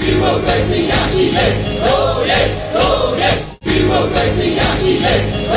Democracy ရရှိလေ Oh yeah Oh yeah Democracy ရရှိလေ Oh